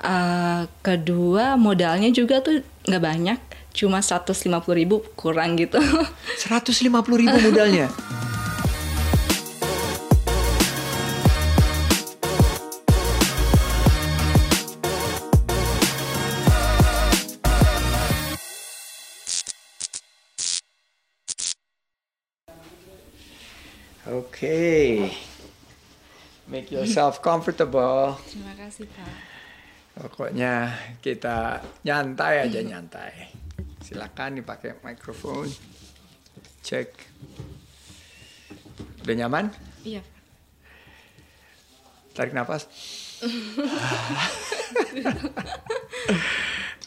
Uh, kedua modalnya juga tuh nggak banyak, cuma 150 ribu kurang gitu. 150 ribu modalnya. Oke. Okay. Make yourself comfortable. Terima kasih, Pak. Pokoknya kita nyantai aja nyantai. Silakan dipakai mikrofon. Cek. Udah nyaman? Iya. Tarik nafas.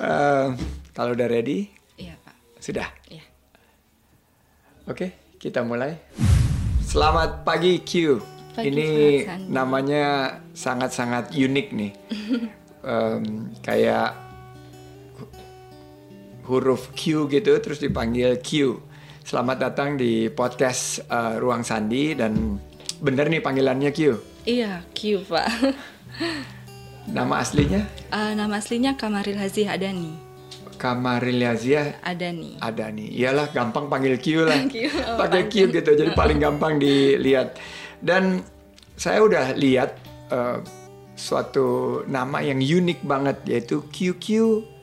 uh, kalau udah ready? Iya, Pak. Sudah? Iya. Oke, kita mulai. Selamat pagi Q. Pagi, Ini namanya sangat-sangat unik nih. Em, kayak hu- huruf Q gitu terus dipanggil Q. Selamat datang di podcast eh, Ruang Sandi dan bener nih panggilannya Q. Iya, Q, Pak. Nama aslinya Uh, nama aslinya Kamaril Hazi Adani. Kamarilia Adani. Adani. Iyalah gampang panggil Q lah. Q, oh, Pakai Q gitu jadi paling gampang dilihat. Dan saya udah lihat eh, suatu nama yang unik banget yaitu QQ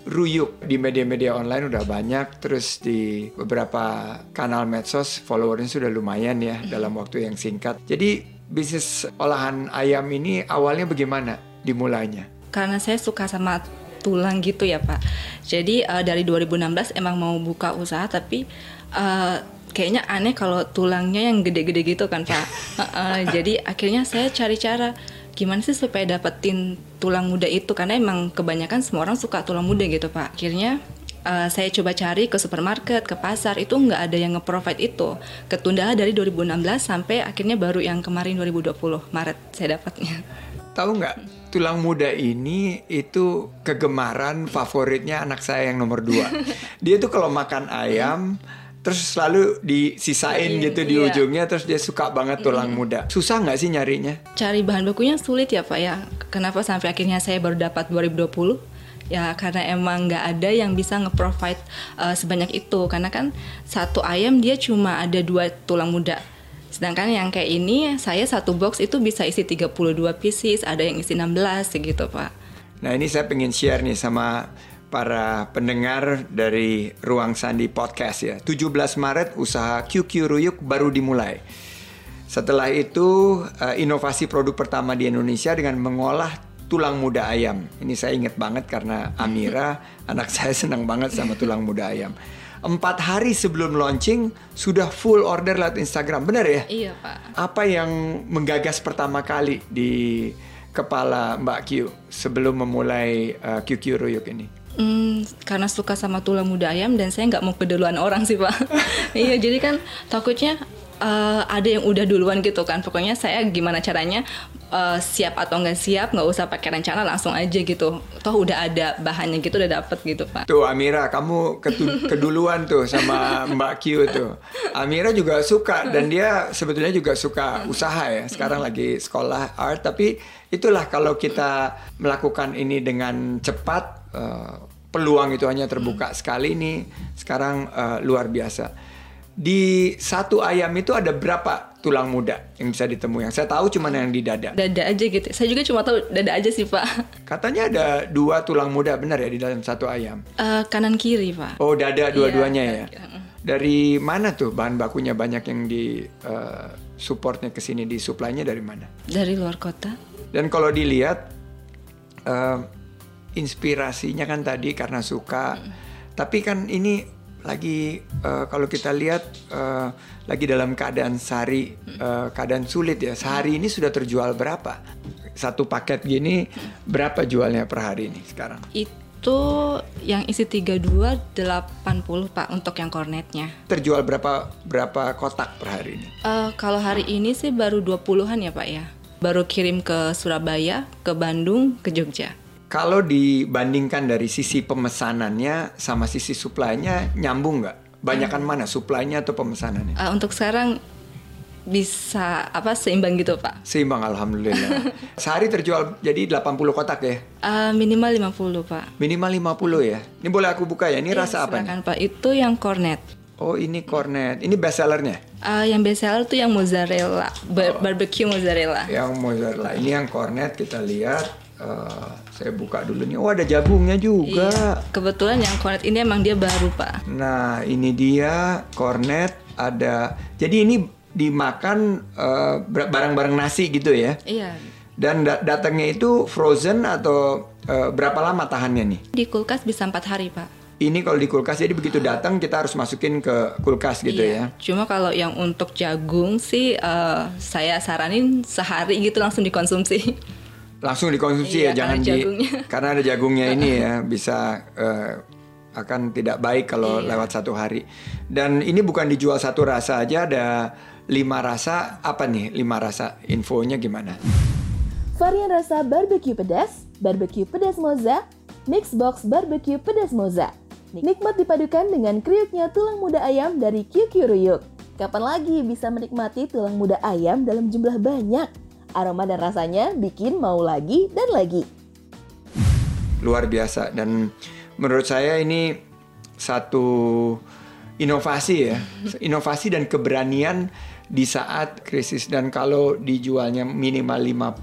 Ruyuk di media-media online udah banyak terus di beberapa kanal medsos followernya sudah lumayan ya dalam waktu yang singkat. Jadi bisnis olahan ayam ini awalnya bagaimana dimulainya? Karena saya suka sama tulang gitu ya Pak. Jadi eh, dari 2016 emang mau buka usaha tapi eh, kayaknya aneh kalau tulangnya yang gede-gede gitu kan Pak. Heeh, jadi akhirnya saya cari cara gimana sih supaya dapetin tulang muda itu karena emang kebanyakan semua orang suka tulang muda gitu Pak. Akhirnya eh, saya coba cari ke supermarket, ke pasar itu nggak ada yang nge-provide itu. Ketunda dari 2016 sampai akhirnya baru yang kemarin 2020 Maret saya dapatnya. Tahu nggak tulang muda ini itu kegemaran favoritnya anak saya yang nomor dua. Dia tuh kalau makan ayam terus selalu disisain Iya, gitu di iya. ujungnya terus dia suka banget tulang muda. Susah nggak sih nyarinya? cari bahan bakunya sulit ya Pak ya. Kenapa sampai akhirnya saya baru dapat 2020? Ya karena emang nggak ada yang bisa nge-provide uh, sebanyak itu. Karena kan satu ayam dia cuma ada dua tulang muda. Sedangkan yang kayak ini saya satu box itu bisa isi 32 pieces, ada yang isi 16 gitu Pak. Nah ini saya pengen share nih sama para pendengar dari Ruang Sandi Podcast ya. 17 Maret usaha QQ Ruyuk baru dimulai. Setelah itu eh, inovasi produk pertama di Indonesia dengan mengolah tulang muda ayam. Ini saya ingat banget karena Amira anak saya senang banget sama tulang muda ayam. Empat hari sebelum launching sudah full order lewat Instagram, benar ya? Iya Pak. Apa yang menggagas pertama kali di kepala Mbak Q sebelum memulai uh, QQ Ruyuk ini? Hmm, karena suka sama tulang muda ayam dan saya nggak mau keduluan orang sih pak. iya jadi kan takutnya eh, ada yang udah duluan gitu kan. Pokoknya saya gimana caranya eh, siap atau nggak siap nggak usah pakai rencana langsung aja gitu. Toh udah ada bahannya gitu udah dapet gitu pak. Tuh Amira, kamu keduluan tuh sama Mbak Q tuh. Amira juga suka dan dia sebetulnya juga suka usaha ya. Sekarang lagi sekolah art, tapi itulah kalau kita melakukan ini dengan cepat, eh, peluang itu hanya terbuka sekali nih. Sekarang eh, luar biasa. Di satu ayam itu ada berapa tulang muda yang bisa ditemui? Yang saya tahu cuma yang di dada. Dada aja gitu. Saya juga cuma tahu dada aja sih pak. Katanya ada dua tulang muda, benar ya di dalam satu ayam? Eh, kanan kiri pak. Oh dada dua-duanya Iya, ya. iya. Dari mana tuh bahan bakunya banyak yang di eh, supportnya ke sini di suplainya dari mana? Dari luar kota. Dan kalau dilihat eh, inspirasinya kan tadi karena suka, tapi kan ini lagi eh, kalau kita lihat eh, lagi dalam keadaan sehari eh, keadaan sulit ya. Sehari ini sudah terjual berapa? Satu paket gini berapa jualnya per hari ini sekarang? Itu yang isi 32 80 pak untuk yang kornetnya. Terjual berapa berapa kotak per hari ini? Eh, kalau hari ini sih baru 20-an ya Pak ya. Baru kirim ke Surabaya, ke Bandung, ke Jogja. Kalau dibandingkan dari sisi pemesanannya sama sisi suplainya nyambung nggak? Banyakan mana suplainya atau pemesanannya? Eh, untuk sekarang bisa apa seimbang gitu pak Seimbang alhamdulillah. Sehari terjual jadi 80 kotak ya. Eh, minimal 50 pak Minimal 50 ya. Ini boleh aku buka ya. Ini Iya, rasa apa silakan, pak itu yang cornet Oh, ini cornet. Ini best sellernya. Eh, yang best seller tuh yang mozzarella bar- barbecue mozzarella Yang mozzarella. Ini yang cornet kita lihat. Eh, saya buka dulu nih. Oh, ada jagungnya juga. Iya. kebetulan yang cornet ini emang dia baru pak Nah, ini dia cornet ada. Jadi ini dimakan bar- barang-barang nasi gitu ya. iya Dan da- datangnya itu frozen atau eh, berapa lama tahannya nih? di kulkas bisa empat hari pak Ini kalau di kulkas jadi begitu datang kita harus masukin ke kulkas gitu ya. Iya. Cuma kalau yang untuk jagung sih eh, saya saranin sehari gitu langsung dikonsumsi. Langsung dikonsumsi Iya, ya, jangan karena di jagungnya. karena ada jagungnya ini ya bisa eh, akan tidak baik kalau Iya. lewat satu hari. Dan ini bukan dijual satu rasa aja ada lima rasa apa nih lima rasa infonya gimana? Varian rasa barbecue pedas, barbecue pedas moza, mix box barbecue pedas moza. Nikmat dipadukan dengan kriuknya tulang muda ayam dari QQ Ruyuk. Kapan lagi bisa menikmati tulang muda ayam dalam jumlah banyak? Aroma dan rasanya bikin mau lagi dan lagi. luar biasa. Dan menurut saya ini satu inovasi ya. Inovasi dan keberanian di saat krisis. Dan kalau dijualnya minimal 50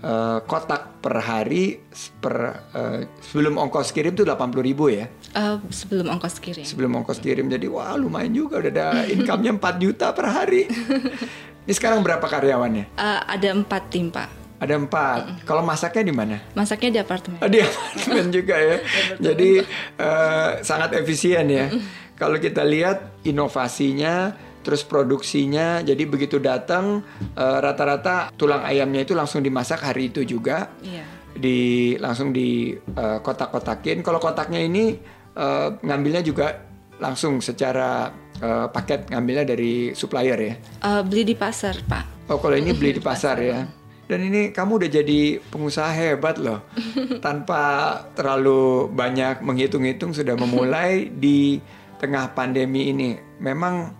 eh, kotak per hari per eh, sebelum ongkos kirim tuh 80 ribu ya. Eh, sebelum ongkos kirim. sebelum ongkos kirim. Jadi wah lumayan juga. Udah ada income-nya 4 juta per hari ini sekarang berapa karyawannya Eh, ada empat tim pak. ada empat kalau masaknya di mana Masaknya di apartemen. Oh, di apartemen juga ya. Jadi eh, sangat efisien ya. Kalau kita lihat inovasinya, terus produksinya, jadi begitu datang eh, rata-rata tulang ayamnya itu langsung dimasak hari itu juga. Iya. Di langsung di eh, kotak-kotakin. Kalau kotaknya ini eh, ngambilnya juga langsung secara eh, paket ngambilnya dari supplier ya. Eh, beli di pasar pak. Oh kalau ini beli di pasar ya. Dan ini kamu udah jadi pengusaha hebat loh. Tanpa terlalu banyak menghitung-hitung sudah memulai di tengah pandemi ini. Memang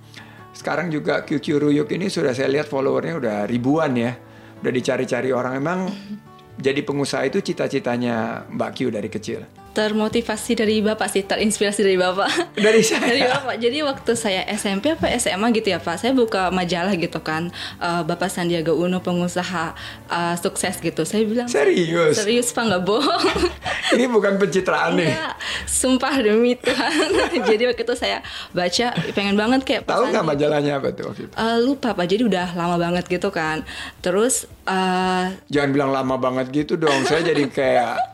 sekarang juga QQ Ruyuk ini sudah saya lihat followernya udah ribuan ya. Udah dicari-cari orang. Emang jadi pengusaha itu cita-citanya Mbak Q dari kecil. Termotivasi dari bapak sih, terinspirasi dari bapak. Dari saya. dari bapak. Jadi waktu saya SMP apa SMA gitu ya pak, saya buka majalah gitu kan, Eh, bapak Sandiaga Uno pengusaha eh, sukses gitu. Saya bilang Serius? serius pak nggak bohong. Ini bukan pencitraan nih. Iya, sumpah demi Tuhan. jadi waktu itu saya baca, pengen banget kayak Tahu nggak majalahnya apa tuh waktu itu? Eh, lupa pak, jadi udah lama banget gitu kan. Terus eh, Jangan bilang lama banget gitu dong. Saya jadi kayak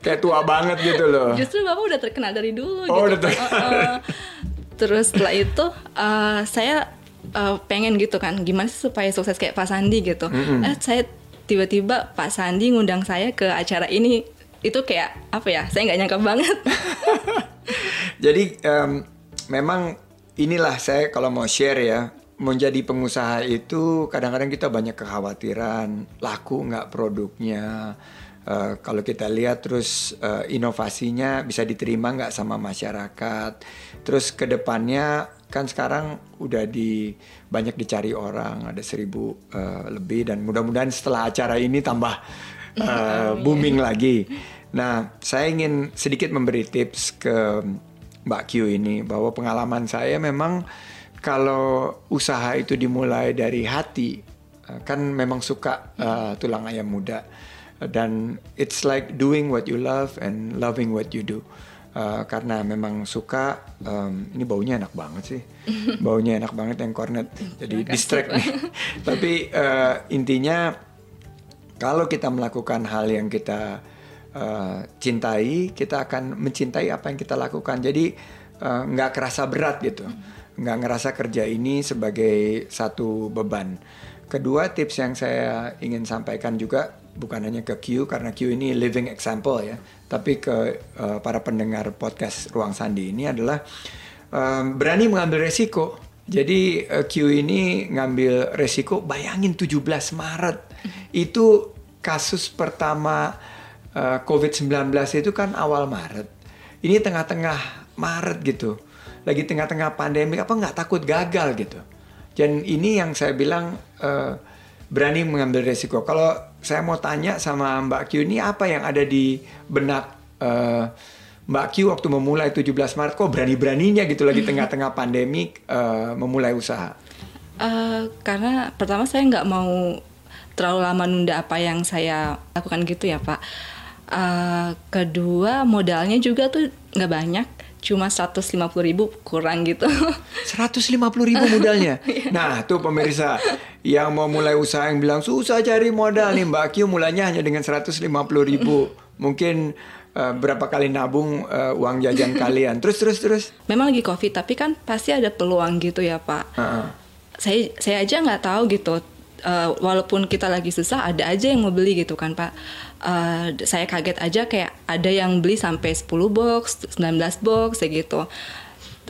kayak tua banget gitu loh. justru bapak udah terkenal dari dulu Oh, gitu. udah terkenal. Eh, eh. Terus setelah itu eh, saya eh, pengen gitu kan, gimana sih supaya sukses kayak Pak Sandi gitu. Eh saya tiba-tiba Pak Sandi ngundang saya ke acara ini. Itu kayak apa ya? Saya nggak nyangka banget. Jadi em, memang inilah saya kalau mau share ya menjadi pengusaha itu kadang-kadang kita banyak kekhawatiran laku nggak produknya Eh, kalau kita lihat terus eh, inovasinya bisa diterima nggak sama masyarakat? Terus ke depannya kan sekarang udah di banyak dicari orang ada seribu eh, lebih dan mudah-mudahan setelah acara ini tambah eh, booming lagi. Nah saya ingin sedikit memberi tips ke Mbak Q ini bahwa pengalaman saya memang kalau usaha itu dimulai dari hati kan memang suka eh, tulang ayam muda dan it's like doing what you love and loving what you do. Eh, karena memang suka em, ini baunya enak banget sih. Baunya enak banget yang cornet jadi distract nih. Tapi eh, intinya kalau kita melakukan hal yang kita uh, cintai, kita akan mencintai apa yang kita lakukan. Jadi uh, nggak kerasa berat gitu, nggak ngerasa kerja ini sebagai satu beban. Kedua tips yang saya ingin sampaikan juga bukan hanya ke Q karena Q ini living example ya, tapi ke uh, para pendengar podcast Ruang Sandi ini adalah um, berani mengambil resiko. Jadi eh, Q ini ngambil resiko, bayangin 17 Maret itu kasus pertama eh, COVID-19 itu kan awal Maret. Ini tengah-tengah Maret gitu, lagi tengah-tengah pandemi apa nggak takut gagal gitu. Dan ini yang saya bilang uh, berani mengambil resiko. Kalau saya mau tanya sama Mbak Q ini apa yang ada di benak uh, Mbak Q waktu memulai 17 Maret kok berani-beraninya gitu lagi tengah-tengah pandemi uh, memulai usaha? Uh, karena pertama saya nggak mau terlalu lama nunda apa yang saya lakukan gitu ya Pak. Uh, kedua modalnya juga tuh nggak banyak cuma 150 ribu kurang gitu 150 ribu modalnya iya. nah tuh pemirsa yang mau mulai usaha yang bilang susah cari modal nih Mbak Q mulainya hanya dengan 150 ribu. Mungkin uh, berapa kali nabung uh, uang jajan kalian. Terus terus terus. Memang lagi covid tapi kan pasti ada peluang gitu ya Pak. Uh -uh. saya saya aja nggak tahu gitu uh, walaupun kita lagi susah ada aja yang mau beli gitu kan Pak. Uh, saya kaget aja kayak ada yang beli sampai 10 box, 19 box kayak gitu.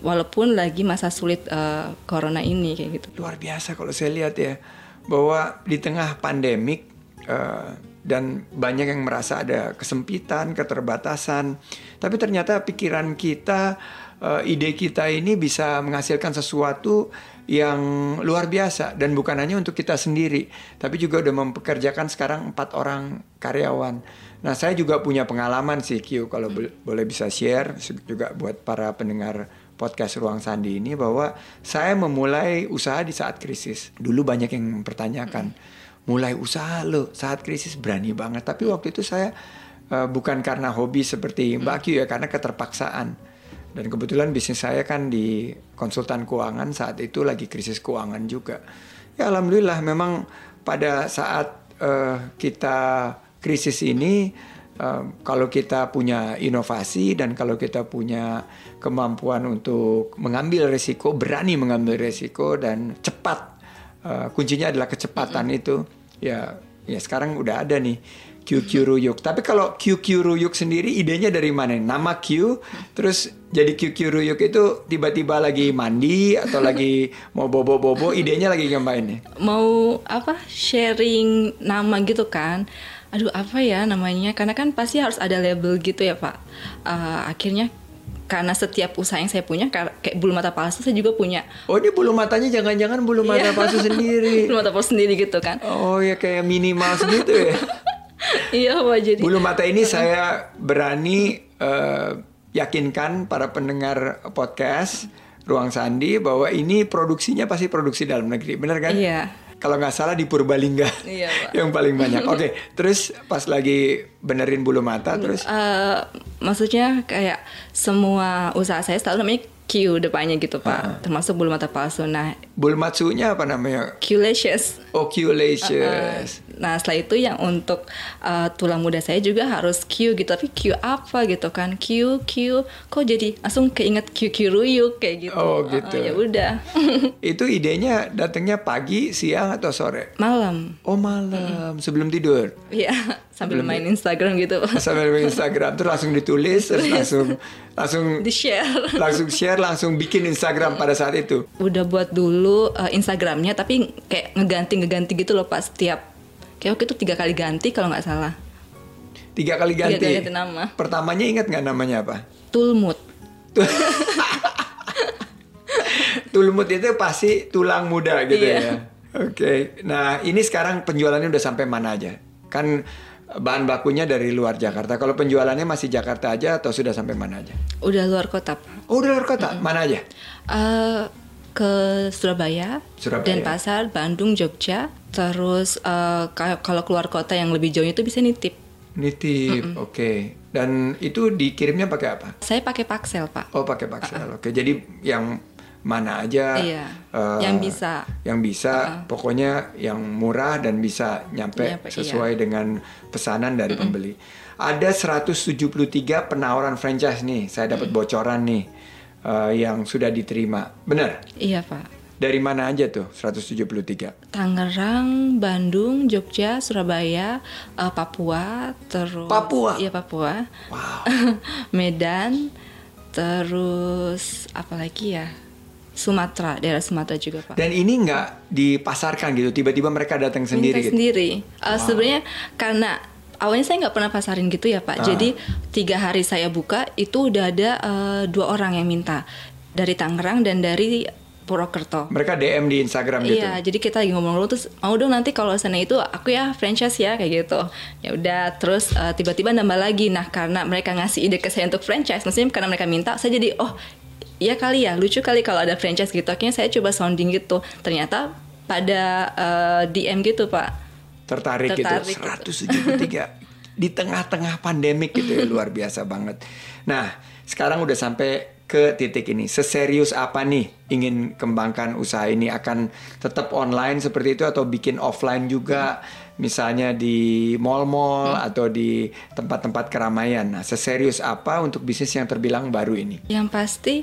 Walaupun lagi masa sulit uh, corona ini kayak gitu. Luar biasa kalau saya lihat ya bahwa di tengah pandemik uh, dan banyak yang merasa ada kesempitan, keterbatasan, tapi ternyata pikiran kita, uh, ide kita ini bisa menghasilkan sesuatu yang luar biasa dan bukan hanya untuk kita sendiri, tapi juga udah mempekerjakan sekarang empat orang karyawan. Nah, saya juga punya pengalaman sih Q kalau boleh bisa share juga buat para pendengar podcast Ruang Sandi ini bahwa saya memulai usaha di saat krisis. Dulu banyak yang mempertanyakan, mulai usaha lo saat krisis berani banget. Tapi waktu itu saya uh, bukan karena hobi seperti Mbak Q ya, karena keterpaksaan dan kebetulan bisnis saya kan di konsultan keuangan saat itu lagi krisis keuangan juga. Ya alhamdulillah memang pada saat uh, kita krisis ini uh, kalau kita punya inovasi dan kalau kita punya kemampuan untuk mengambil resiko, berani mengambil resiko dan cepat. Uh, kuncinya adalah kecepatan itu. Ya ya sekarang udah ada nih QQ Ruyuk. Tapi kalau QQ Ruyuk sendiri idenya dari mana? Nama Q, terus jadi QQ Ruyuk itu tiba-tiba lagi mandi atau lagi mau bobo-bobo, idenya lagi ngapain nih? Mau apa? Sharing nama gitu kan? Aduh apa ya namanya? Karena kan pasti harus ada label gitu ya Pak. Uh, akhirnya karena setiap usaha yang saya punya kayak bulu mata palsu saya juga punya. Oh ini bulu matanya jangan-jangan bulu mata iya. palsu sendiri. bulu mata palsu sendiri gitu kan. Oh ya kayak minimal segitu ya. iya Pak jadi. Bulu mata ini saya berani uh, yakinkan para pendengar podcast Ruang Sandi bahwa ini produksinya pasti produksi dalam negeri, benar kan? Iya. Kalau nggak salah di Purbalingga iya, Pak. yang paling banyak. Oke, okay, terus pas lagi benerin bulu mata, terus? Uh, maksudnya kayak semua usaha saya selalu namanya Q depannya gitu pak, uh termasuk bulu mata palsu. Nah, bulu matsunya apa namanya? Q-lashes. Oh Q-lashes. Uh, nah setelah itu yang untuk uh, tulang muda saya juga harus Q gitu, tapi Q apa gitu kan? Q Q, kok jadi langsung keinget Q Q ruyuk kayak gitu. Oh gitu. Uh, ya udah. itu idenya datangnya pagi, siang atau sore? Malam. Oh malam, mm. sebelum tidur. Iya, sambil main Instagram gitu. Sambil main Instagram, terus langsung ditulis, terus langsung langsung di share langsung share langsung bikin Instagram pada saat itu. Udah buat dulu uh, Instagramnya tapi kayak ngeganti ngeganti gitu loh pas setiap kayak waktu itu tiga kali ganti kalau nggak salah. Tiga kali ganti tiga kali ganti? nama. Pertamanya ingat nggak namanya apa? Tulmut Tulmut itu pasti tulang muda gitu iya. ya. Oke. Okay. nah ini sekarang penjualannya udah sampai mana aja? Kan bahan bakunya dari luar Jakarta. Kalau penjualannya masih Jakarta aja atau sudah sampai mana aja? Udah luar kota. Oh, udah luar kota. Mm -hmm. Mana aja? Uh, ke Surabaya, Surabaya, Denpasar, Bandung, Jogja. Terus uh, kalau keluar kota yang lebih jauh itu bisa nitip. Nitip, mm -mm. oke. Okay. Dan itu dikirimnya pakai apa? Saya pakai paksel, Pak. Oh, pakai paksel. Uh -uh. Oke, okay. jadi yang mana aja iya, uh, yang bisa yang bisa uh pokoknya yang murah dan bisa nyampe ya, sesuai iya. dengan pesanan dari mm -mm. pembeli ada 173 penawaran franchise nih saya dapat mm. bocoran nih uh, yang sudah diterima benar iya pak dari mana aja tuh 173? Tangerang, Bandung, Jogja, Surabaya, uh, Papua, terus Papua. Iya Papua. Wow. Medan, terus apa lagi ya? Sumatera, daerah Sumatera juga pak. Dan ini nggak dipasarkan gitu, tiba-tiba mereka datang sendiri. gitu? sendiri. Uh, wow. Sebenarnya karena awalnya saya nggak pernah pasarin gitu ya pak. Ah. Jadi tiga hari saya buka itu udah ada uh, dua orang yang minta dari Tangerang dan dari Purwokerto. Mereka DM di Instagram gitu. Iya, jadi kita lagi ngomong-ngomong terus mau dong nanti kalau sana itu aku ya franchise ya kayak gitu. Ya udah, terus uh, tiba-tiba nambah lagi. Nah, karena mereka ngasih ide ke saya untuk franchise, maksudnya karena mereka minta, saya jadi oh iya kali ya, lucu kali kalau ada franchise gitu. Akhirnya saya coba sounding gitu. Ternyata pada uh, DM gitu, Pak. Tertarik, Tertarik gitu. 173 di tengah-tengah pandemik gitu ya luar biasa banget. Nah, sekarang udah sampai ke titik ini. Seserius apa nih ingin kembangkan usaha ini? Akan tetap online seperti itu atau bikin offline juga? Misalnya di mall-mall Hmm. atau di tempat-tempat keramaian. Nah, seserius apa untuk bisnis yang terbilang baru ini? Yang pasti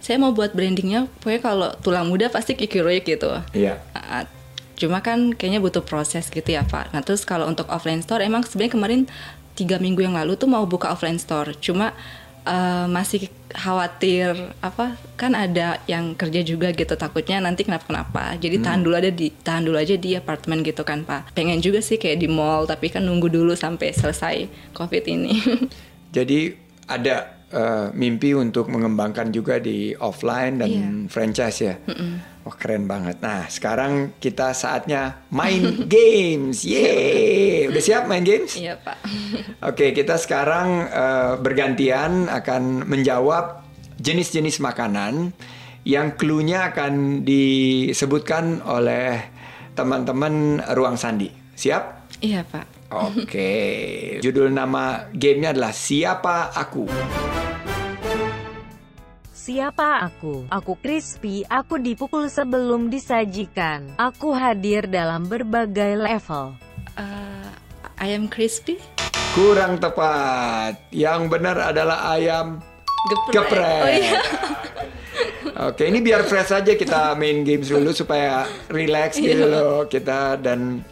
saya mau buat brandingnya pokoknya kalau tulang muda pasti Kiki Royek gitu. Iya. Uh, Cuma kan kayaknya butuh proses gitu ya Pak. Nah terus kalau untuk offline store emang sebenarnya kemarin tiga minggu yang lalu tuh mau buka offline store. Cuma uh, masih khawatir apa kan ada yang kerja juga gitu takutnya nanti kenapa kenapa. Jadi tahan dulu ada di tahan dulu aja di apartemen gitu kan Pak. Pengen juga sih kayak di mall tapi kan nunggu dulu sampai selesai covid ini. Jadi ada eh, mimpi untuk mengembangkan juga di offline dan Iya. franchise ya. Wah keren banget. Nah sekarang kita saatnya main games. Yeay, udah siap main games? Iya Pak. Oke, kita sekarang eh, bergantian akan menjawab jenis-jenis makanan yang clue-nya akan disebutkan oleh teman-teman Ruang Sandi. Siap? Iya Pak. Oke, judul nama gamenya adalah Siapa Aku. Siapa aku? Aku crispy, aku dipukul sebelum disajikan. Aku hadir dalam berbagai level. Uh, ayam crispy, Kurang tepat. Yang benar adalah ayam geprek. Oh iya. Oke, ini biar fresh aja kita main games dulu supaya relax gitu loh kita dan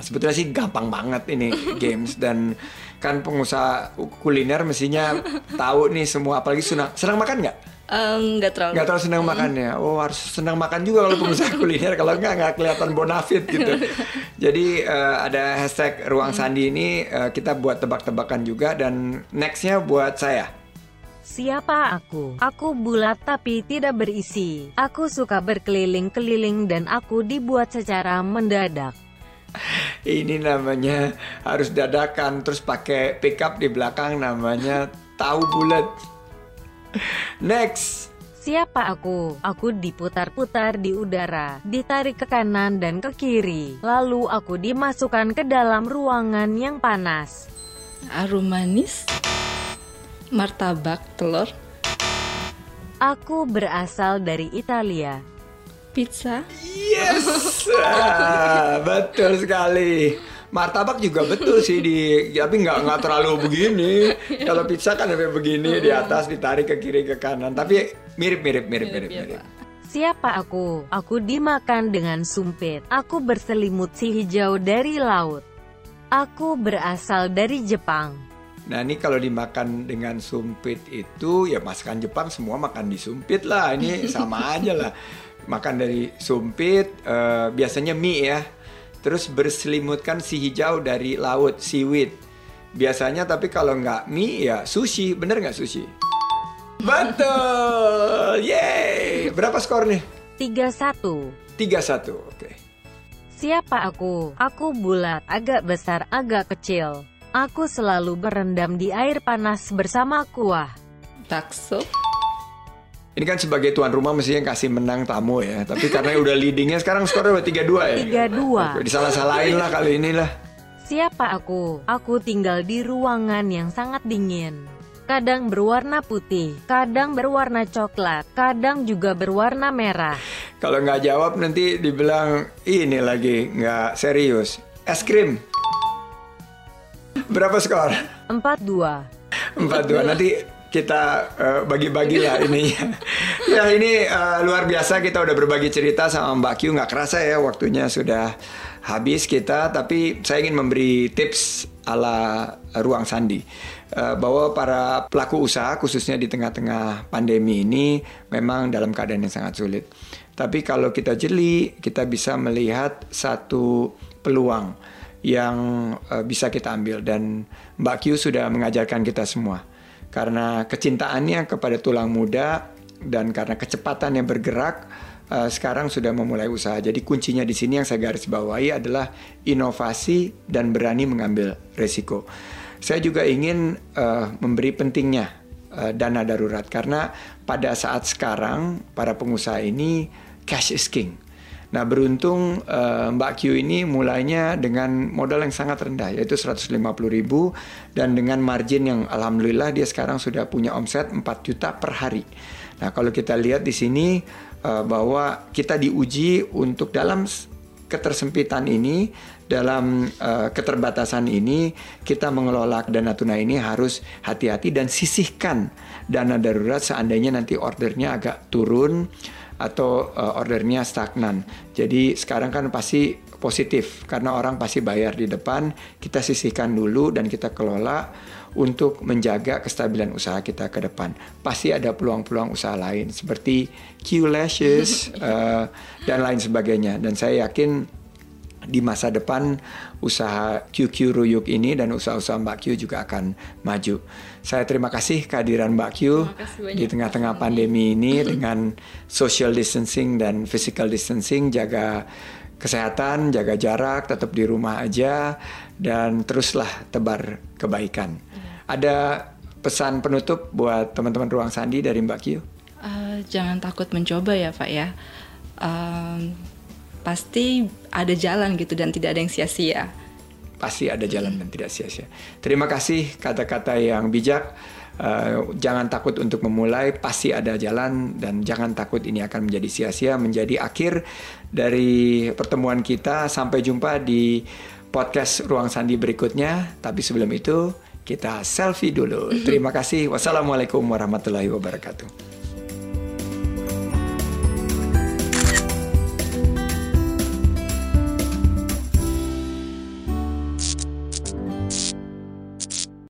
sebetulnya sih gampang banget ini games dan kan pengusaha kuliner mestinya tahu nih semua apalagi senang senang makan nggak? Nggak terlalu. Nggak terlalu senang makannya. Oh harus senang makan juga kalau pengusaha kuliner. Kalau nggak nggak kelihatan bonafit gitu. Jadi eh, ada hashtag ruang sandi ini eh, kita buat tebak-tebakan juga dan nextnya buat saya. Siapa aku? Aku bulat tapi tidak berisi. Aku suka berkeliling-keliling dan aku dibuat secara mendadak. Ini namanya harus dadakan terus pakai pickup di belakang namanya tahu bulat. Next. Siapa aku? Aku diputar-putar di udara, ditarik ke kanan dan ke kiri. Lalu aku dimasukkan ke dalam ruangan yang panas. Arum manis, martabak, telur, Aku berasal dari Italia. Pizza, Yes, Ah, betul sekali. Martabak juga betul sih di, tapi nggak nggak terlalu begini. Kalau pizza kan sampai begini di atas ditarik ke kiri ke kanan. Tapi mirip mirip mirip mirip mirip. Pak. Siapa aku? Aku dimakan dengan sumpit. Aku berselimut si hijau dari laut. Aku berasal dari Jepang. Nah ini kalau dimakan dengan sumpit itu ya masakan Jepang semua makan di sumpit lah. Ini sama aja lah. Makan dari sumpit, eh, biasanya mie ya. Terus berselimutkan si hijau dari laut, seaweed. Biasanya tapi kalau nggak mie ya sushi, bener nggak sushi? Betul, yeay. Berapa skor nih? 31. 3-1, oke. Siapa aku? Aku bulat, agak besar, agak kecil. Aku selalu berendam di air panas bersama kuah. bakso, Ini kan sebagai tuan rumah mestinya kasih menang tamu ya. Tapi karena udah leadingnya sekarang skornya udah 3-2 ya. 32. Disalah-salahin lah kali ini lah. Siapa aku? Aku tinggal di ruangan yang sangat dingin. Kadang berwarna putih, kadang berwarna coklat, kadang juga berwarna merah. Kalau nggak jawab nanti dibilang ini lagi nggak serius. Es krim. Berapa skor? 42. 4-2. Nanti kita eh, bagi-bagi lah ininya. ya ini eh, luar biasa kita udah berbagi cerita sama Mbak Q. Nggak kerasa ya waktunya sudah habis kita. Tapi saya ingin memberi tips ala ruang sandi. Eh, bahwa para pelaku usaha khususnya di tengah-tengah pandemi ini memang dalam keadaan yang sangat sulit. Tapi kalau kita jeli, kita bisa melihat satu peluang yang bisa kita ambil dan Mbak Q sudah mengajarkan kita semua karena kecintaannya kepada tulang muda dan karena kecepatannya bergerak uh, sekarang sudah memulai usaha. Jadi kuncinya di sini yang saya garis bawahi adalah inovasi dan berani mengambil resiko. Saya juga ingin uh, memberi pentingnya uh, dana darurat karena pada saat sekarang para pengusaha ini cash is king. Nah beruntung uh, Mbak Q ini mulainya dengan modal yang sangat rendah yaitu 150 ribu dan dengan margin yang alhamdulillah dia sekarang sudah punya omset 4 juta per hari. Nah kalau kita lihat di sini uh, bahwa kita diuji untuk dalam ketersempitan ini dalam uh, keterbatasan ini kita mengelola dana tunai ini harus hati-hati dan sisihkan dana darurat seandainya nanti ordernya agak turun atau uh, ordernya stagnan. Jadi sekarang kan pasti positif karena orang pasti bayar di depan, kita sisihkan dulu dan kita kelola untuk menjaga kestabilan usaha kita ke depan. Pasti ada peluang-peluang usaha lain seperti Q Lashes uh, dan lain sebagainya. Dan saya yakin di masa depan usaha QQ Ruyuk ini dan usaha-usaha Mbak Q juga akan maju. Saya terima kasih kehadiran Mbak Q di tengah-tengah pandemi ini dengan social distancing dan physical distancing jaga kesehatan, jaga jarak, tetap di rumah aja dan teruslah tebar kebaikan. Ada pesan penutup buat teman-teman Ruang Sandi dari Mbak Q? Uh, jangan takut mencoba ya Pak ya. Um, pasti ada jalan gitu dan tidak ada yang sia-sia. Pasti ada jalan dan tidak sia-sia. Terima kasih kata-kata yang bijak. Uh, jangan takut untuk memulai, pasti ada jalan dan jangan takut ini akan menjadi sia-sia, menjadi akhir dari pertemuan kita. Sampai jumpa di podcast Ruang Sandi berikutnya. Tapi sebelum itu kita selfie dulu. Terima kasih. Wassalamualaikum warahmatullahi wabarakatuh.